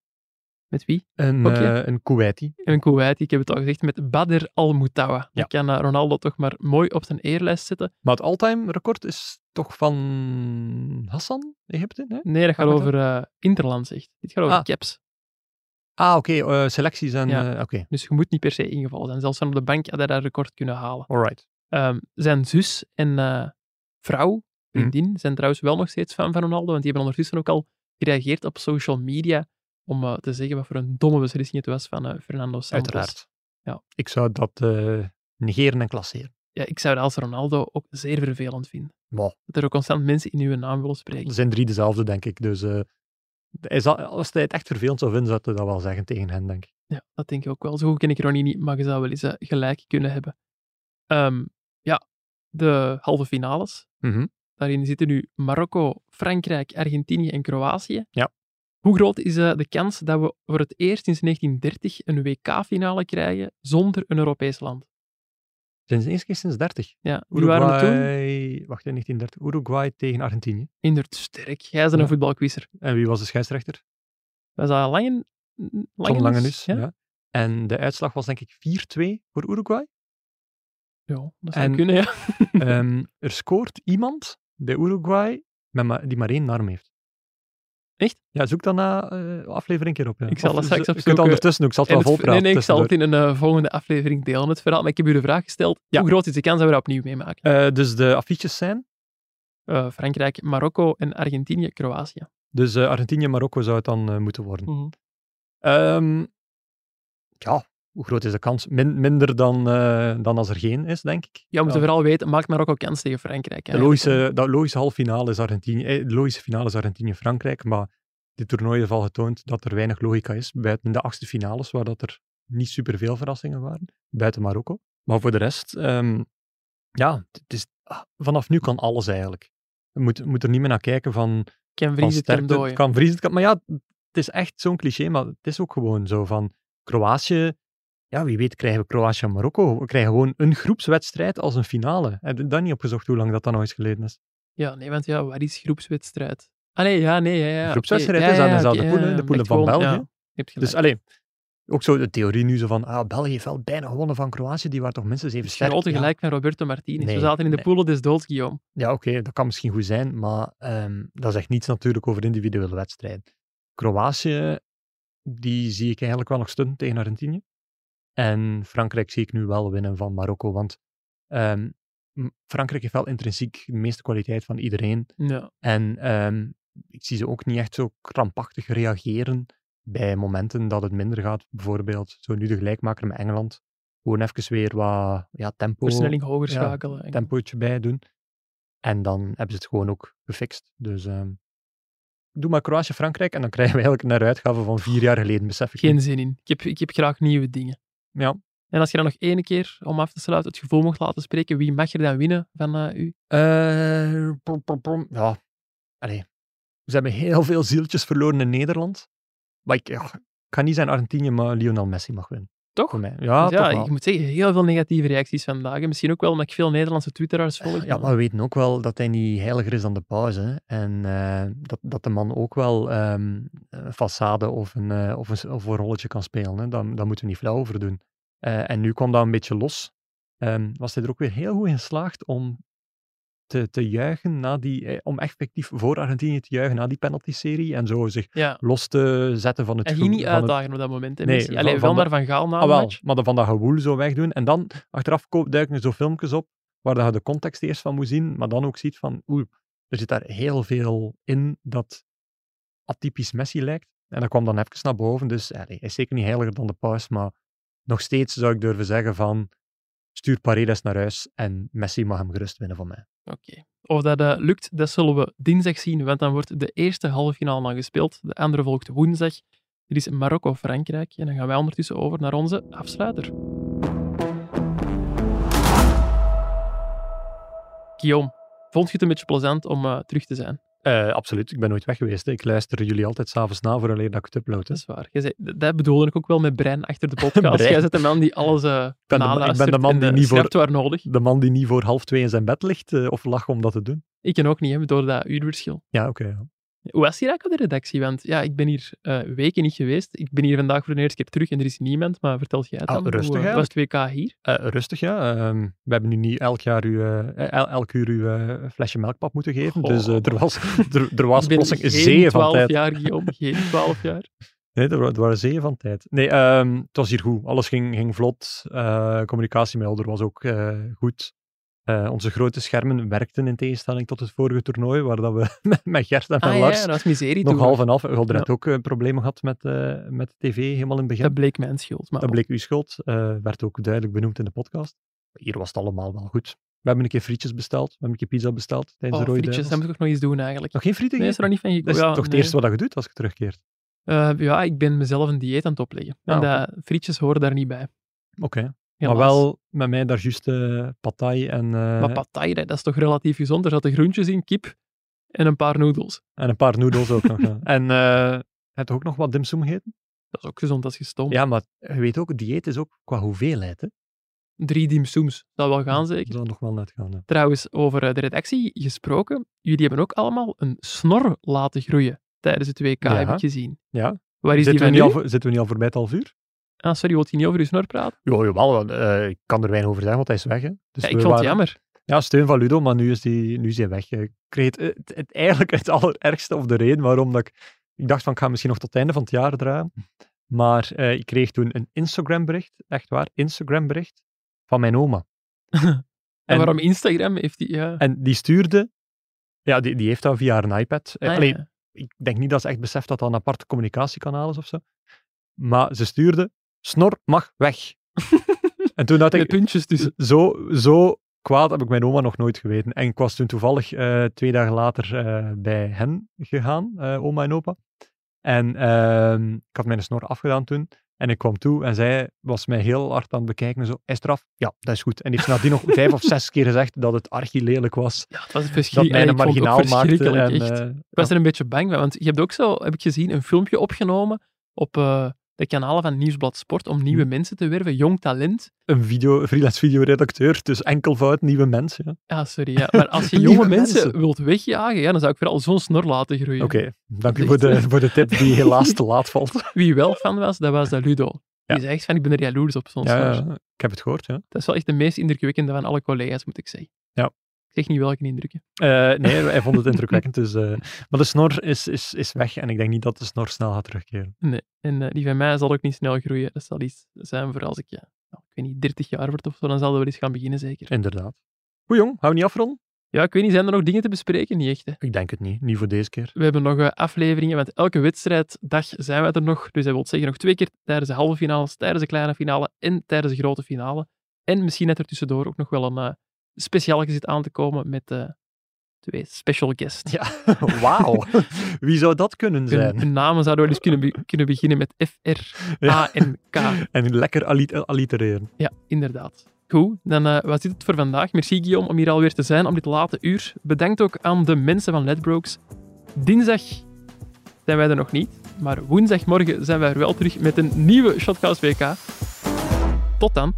Met wie? Een, eh, een Kuwaiti. En Kuwait, ik heb het al gezegd, met Badr Al-Moutawa. Ja. Dat kan eh, Ronaldo toch maar mooi op zijn eerlijst zetten. Maar het all-time record is toch van Hassan, Egypte? Nee? Nee, dat gaat over eh, Interland, zegt. Dit gaat over Ah. caps. Ah, oké. selecties en... Ja. Dus je moet niet per se ingevallen zijn. Zelfs van op de bank had hij dat record kunnen halen. alright. Ehm, zijn zus en vrouw, vriendin, zijn trouwens wel nog steeds fan van Ronaldo. Want die hebben ondertussen ook al gereageerd op social media om eh, te zeggen wat voor een domme beslissing het was van eh, Fernando Santos. Uiteraard. Ja. Ik zou dat eh, negeren en klasseren. Ja, ik zou dat als Ronaldo ook zeer vervelend vinden. Wow. Dat er ook constant mensen in uw naam willen spreken. Er zijn drie dezelfde, denk ik. Dus hij zal- als hij het echt vervelend zou vinden, zou hij dat wel zeggen tegen hen, denk ik. Ja, dat denk ik ook wel. Zo goed ken ik Ronnie niet, maar je zou wel eens gelijk kunnen hebben. Ehm, ja, de halve finales. Mhm. Daarin zitten nu Marokko, Frankrijk, Argentinië en Kroatië. Ja. Hoe groot is eh, de kans dat we voor het eerst sinds 1930 een WK-finale krijgen zonder een Europees land? Sinds eerst keer sinds 30. Ja, die waren er toen Uruguay, wacht, in 1930. Uruguay tegen Argentinië. inderdaad sterk. Jij bent een voetbalquizzer. En wie was de scheidsrechter? Was dat Langen? Langenus? Langenus. Ja? Ja. En de uitslag was denk ik 4-2 voor Uruguay. Ja, dat zou En- kunnen, ja. Ehm, er scoort iemand bij Uruguay met ma- die maar één arm heeft. Echt? Ja, zoek dan na eh aflevering een keer op. Ja. Ik zal dat straks Je kunt opzoeken. ondertussen ook, ik zal het wel het- volpraten. nee, nee, ik zal het in een eh, volgende aflevering delen, het verhaal. Maar ik heb u de vraag gesteld, Ja. hoe groot is de kans dat we dat opnieuw meemaken? Eh, dus de affiches zijn. Eh, Frankrijk, Marokko en Argentinië, Kroatië. Dus eh, Argentinië en Marokko zou het dan eh, moeten worden. Mhm. Ehm, ja, hoe groot is de kans? Min- minder dan, eh, dan als er geen is, denk ik. Ja, we moeten Ja. vooral weten, maakt Marokko kans tegen Frankrijk? De logische, dat logische halve finale is Argentinië. eh, De logische finale is Argentinië-Frankrijk. Maar dit toernooi heeft al getoond dat er weinig logica is. Buiten de achtste finales, waar dat er niet superveel verrassingen waren. Buiten Marokko. Maar voor de rest, ehm, ja, het is, ah, vanaf nu kan alles eigenlijk. Je moet, moet er niet meer naar kijken van, Vries het kan dooien. Kan vriezen, het kan, maar ja, het is echt zo'n cliché, maar het is ook gewoon zo van Kroatië. Ja, wie weet krijgen we Kroatië en Marokko. We krijgen gewoon een groepswedstrijd als een finale. Heb je dat niet opgezocht hoe lang dat dan nog eens geleden is? Ja, nee, want ja, wat is groepswedstrijd? Ah nee, ja, nee, ja, ja. groepswedstrijd is aan ja, dezelfde ja, de poelen van gewoon, België. Dus alleen, ook zo de theorie nu zo van, ah, België heeft wel bijna gewonnen van Kroatië, die waren toch minstens even sterk. Grote gelijk van Roberto Martinez. Nee, we zaten in de nee. poelen des doods, Guillaume. Ja, oké, dat kan misschien goed zijn, maar ehm, dat zegt niets natuurlijk over individuele wedstrijden. Kroatië, die zie ik eigenlijk wel nog stunden tegen Argentinië. En Frankrijk zie ik nu wel winnen van Marokko, want ehm, Frankrijk heeft wel intrinsiek de meeste kwaliteit van iedereen. Ja. En ehm, ik zie ze ook niet echt zo krampachtig reageren bij momenten dat het minder gaat. Bijvoorbeeld, zo nu de gelijkmaker met Engeland. Gewoon even weer wat ja, tempo, Versnelling hoger ja, schakelen. en- tempootje bij doen. En dan hebben ze het gewoon ook gefixt. Dus ehm, doe maar Kroatië-Frankrijk en dan *laughs* krijgen we eigenlijk een uitgave van vier jaar geleden, besef ik. Geen zin in. Ik heb, ik heb graag nieuwe dingen. Ja. En als je dan nog één keer, om af te sluiten, het gevoel mocht laten spreken, wie mag er dan winnen van eh, u? Eh, pom, pom, pom. Ja, allee. Ze hebben heel veel zieltjes verloren in Nederland. Maar ik, ja, ik kan niet zijn Argentinië, maar Lionel Messi mag winnen. Toch? Ja, ja, toch wel. ik moet zeggen, heel veel negatieve reacties vandaag. En misschien ook wel omdat ik veel Nederlandse twitteraars volg. Ja, maar we weten ook wel dat hij niet heiliger is dan de paus. Hè? En eh, dat, dat de man ook wel ehm, een façade of een, eh, of, een, of een rolletje kan spelen. Hè? Daar, daar moeten we niet flauw over doen. Eh, en nu kwam dat een beetje los. Ehm, was hij er ook weer heel goed in geslaagd om te, te juichen, na die, eh, om effectief voor Argentinië te juichen na die penalty-serie. En zo zich ja. los te zetten van het ging niet van het- uitdagen op dat moment. Hè, Nee, Messi. van- Allee, van wel maar van Gaal na Ah, wel, maar dan van dat gewoel zo wegdoen. En dan achteraf duiken er zo filmpjes op waar dat je de context eerst van moet zien, maar dan ook ziet van, oeh, er zit daar heel veel in dat atypisch Messi lijkt. En dat kwam dan even naar boven. Dus hij is zeker niet heiliger dan de paus, maar nog steeds zou ik durven zeggen van, stuur Paredes naar huis en Messi mag hem gerust winnen van mij. Oké. Of dat eh, lukt, dat zullen we dinsdag zien, want dan wordt de eerste halve finale al gespeeld. De andere volgt woensdag. Dit is Marokko-Frankrijk. En dan gaan wij ondertussen over naar onze afsluiter. Guillaume, vond je het een beetje plezant om eh, terug te zijn? Eh, absoluut, ik ben nooit weg geweest. hè. Ik luister jullie altijd s'avonds na voor alleen dat ik het upload. hè. Dat is waar. Zei, dat bedoelde ik ook wel met brein achter de podcast. *laughs* Jij bent de man die alles eh ben de ik ben de man die niet voor- waar nodig. De man die niet voor half twee in zijn bed ligt eh, of lag om dat te doen. Ik ken ook niet, hè, door dat uurverschil. Ja, oké. ja. Hoe was hier eigenlijk op de redactie? Want ja, ik ben hier eh, weken niet geweest. Ik ben hier vandaag voor de eerste keer terug en er is niemand. Maar vertel jij het Ah, dan. rustig Hoe, was het WK hier? Eh, rustig, ja. Ehm, we hebben nu niet elk jaar uw, eh, el- elk uur uw flesje melkpap moeten geven. Dus er was, er, er was *laughs* plotseling zeeën van 12 tijd. jaar, Guillaume. Geen 12 jaar. *laughs* Nee, er, er waren zeeën van tijd. Nee, ehm, het was hier goed. Alles ging, ging vlot. Eh communicatiemail was ook goed. Eh, onze grote schermen werkten in tegenstelling tot het vorige toernooi, waar dat we *laughs* met- met Gert en Ah, ja, Lars dat was miserie nog half en. We hadden net Ja. ook eh, problemen gehad met, eh, met de tv helemaal in het begin. Dat bleek mijn schuld. Maar Dat bleek uw schuld. werd ook duidelijk benoemd in de podcast. Hier was het allemaal wel goed. We hebben een keer frietjes besteld. We hebben een keer pizza besteld tijdens oh, de rode frietjes, dat moet ik nog eens doen eigenlijk. Nog geen frieten Nee, is er nog niet van Dat gekomen. is Ja, toch het eerste wat je doet als je terugkeert? Ja, ik ben mezelf een dieet aan het opleggen. En Ah, dat, frietjes horen daar niet bij. Oké. Helaas. wel met mij daar juist eh patai en, eh, Maar pad thai, dat is toch relatief gezond? Er zaten groentjes in, kip en een paar noedels. en een paar noedels ook nog. ja. *laughs* En eh heb je ook nog wat dimsum gegeten? Dat is ook gezond als je stoom. Ja, maar je weet ook, dieet is ook qua hoeveelheid. Hè? Drie dimsums, dat wel gaan zeker. Dat zal nog wel net gaan. Trouwens, over de redactie gesproken. Jullie hebben ook allemaal een snor laten groeien tijdens het WK, Ja. heb ik gezien. Ja. Waar is die Zitten, we van niet nu? al, voor- zitten we niet al voorbij het half uur? Ah, sorry, wilt je niet over je snor praten? Ja, jawel, eh, ik kan er weinig over zeggen, want hij is weg. Hè. Dus Ja, ik vond het jammer. Ja, steun van Ludo, maar nu is hij nu is die weg. Ik kreeg het, het, het- eigenlijk het *laughs* allerergste, of de reden waarom dat ik... Ik dacht van, ik ga misschien nog tot het einde van het jaar draaien. Maar eh, ik kreeg toen een Instagram-bericht, echt waar, Instagram-bericht, van mijn oma. *laughs* En, waarom Instagram heeft die... Ja. En die stuurde... Ja, die, die heeft dat via haar iPad. Eh, Ah, allee, ja. Ik denk niet dat ze echt beseft dat dat een apart communicatiekanaal is of zo. Maar ze stuurde, snor mag weg. *laughs* en toen Met ik, puntjes tussen. zo, zo kwaad heb ik mijn oma nog nooit geweten. En ik was toen toevallig eh, twee dagen later eh, bij hen gegaan, eh, oma en opa. En ehm, ik had mijn snor afgedaan toen. En ik kwam toe en zij was mij heel hard aan het bekijken. Zo, is het eraf? Ja, dat is goed. En heeft ze nadien nog vijf of zes keer gezegd dat het archi lelijk was. Ja, het was Dat mij een marginaal maakte. En, echt. Ik was er een beetje bang bij, want je hebt ook zo, heb ik gezien, een filmpje opgenomen op de kanalen van Nieuwsblad Sport om nieuwe Hm. mensen te werven, jong talent. een video, freelance videoredacteur, dus enkelvoud, nieuwe mensen. Ja. Ja, sorry, ja. maar als *laughs* je jonge mensen, mensen. wilt wegjagen, ja, dan zou ik vooral zo'n snor laten groeien. Oké, dank u voor de, voor de tip die helaas te laat valt. *laughs* Wie wel fan was, dat was dat Ludo. Ja. Die zei echt van, ik ben er jaloers op zo'n Ja, snor. ja, ik heb het gehoord, ja. Dat is wel echt de meest indrukwekkende van alle collega's, moet ik zeggen. Ja. Ik zeg niet welke indrukken. Eh, nee, hij vond het indrukwekkend. Dus, eh, maar de snor is, is, is weg en ik denk niet dat de snor snel gaat terugkeren. Nee. En eh, die van mij zal ook niet snel groeien. Dat zal iets zijn voor als ik, ja, nou, ik weet niet, 30 jaar word of zo, dan zal dat wel eens gaan beginnen, zeker. Inderdaad. Goed jong, gaan we niet afronden? Ja, ik weet niet, zijn er nog dingen te bespreken? Niet echt, hè. Ik denk het niet, niet voor deze keer. We hebben nog afleveringen, want elke wedstrijddag zijn we er nog. Dus dat wil zeggen nog twee keer tijdens de halve finales, tijdens de kleine finale en tijdens de grote finale. En misschien net er tussendoor ook nog wel een uh, speciaal zit aan te komen met eh, twee special guests. Ja, *laughs* wauw. Wie zou dat kunnen zijn? hun namen zouden wel eens kunnen, be- kunnen beginnen met F, R, A en K. *laughs* En lekker allit- allitereren. Ja, inderdaad. Goed, dan eh, was dit het voor vandaag. Merci Guillaume om hier alweer te zijn om dit late uur. Bedankt ook aan de mensen van Ledbrokes. Dinsdag zijn wij er nog niet, maar woensdagmorgen zijn wij er wel terug met een nieuwe Shotcast WK. Tot dan.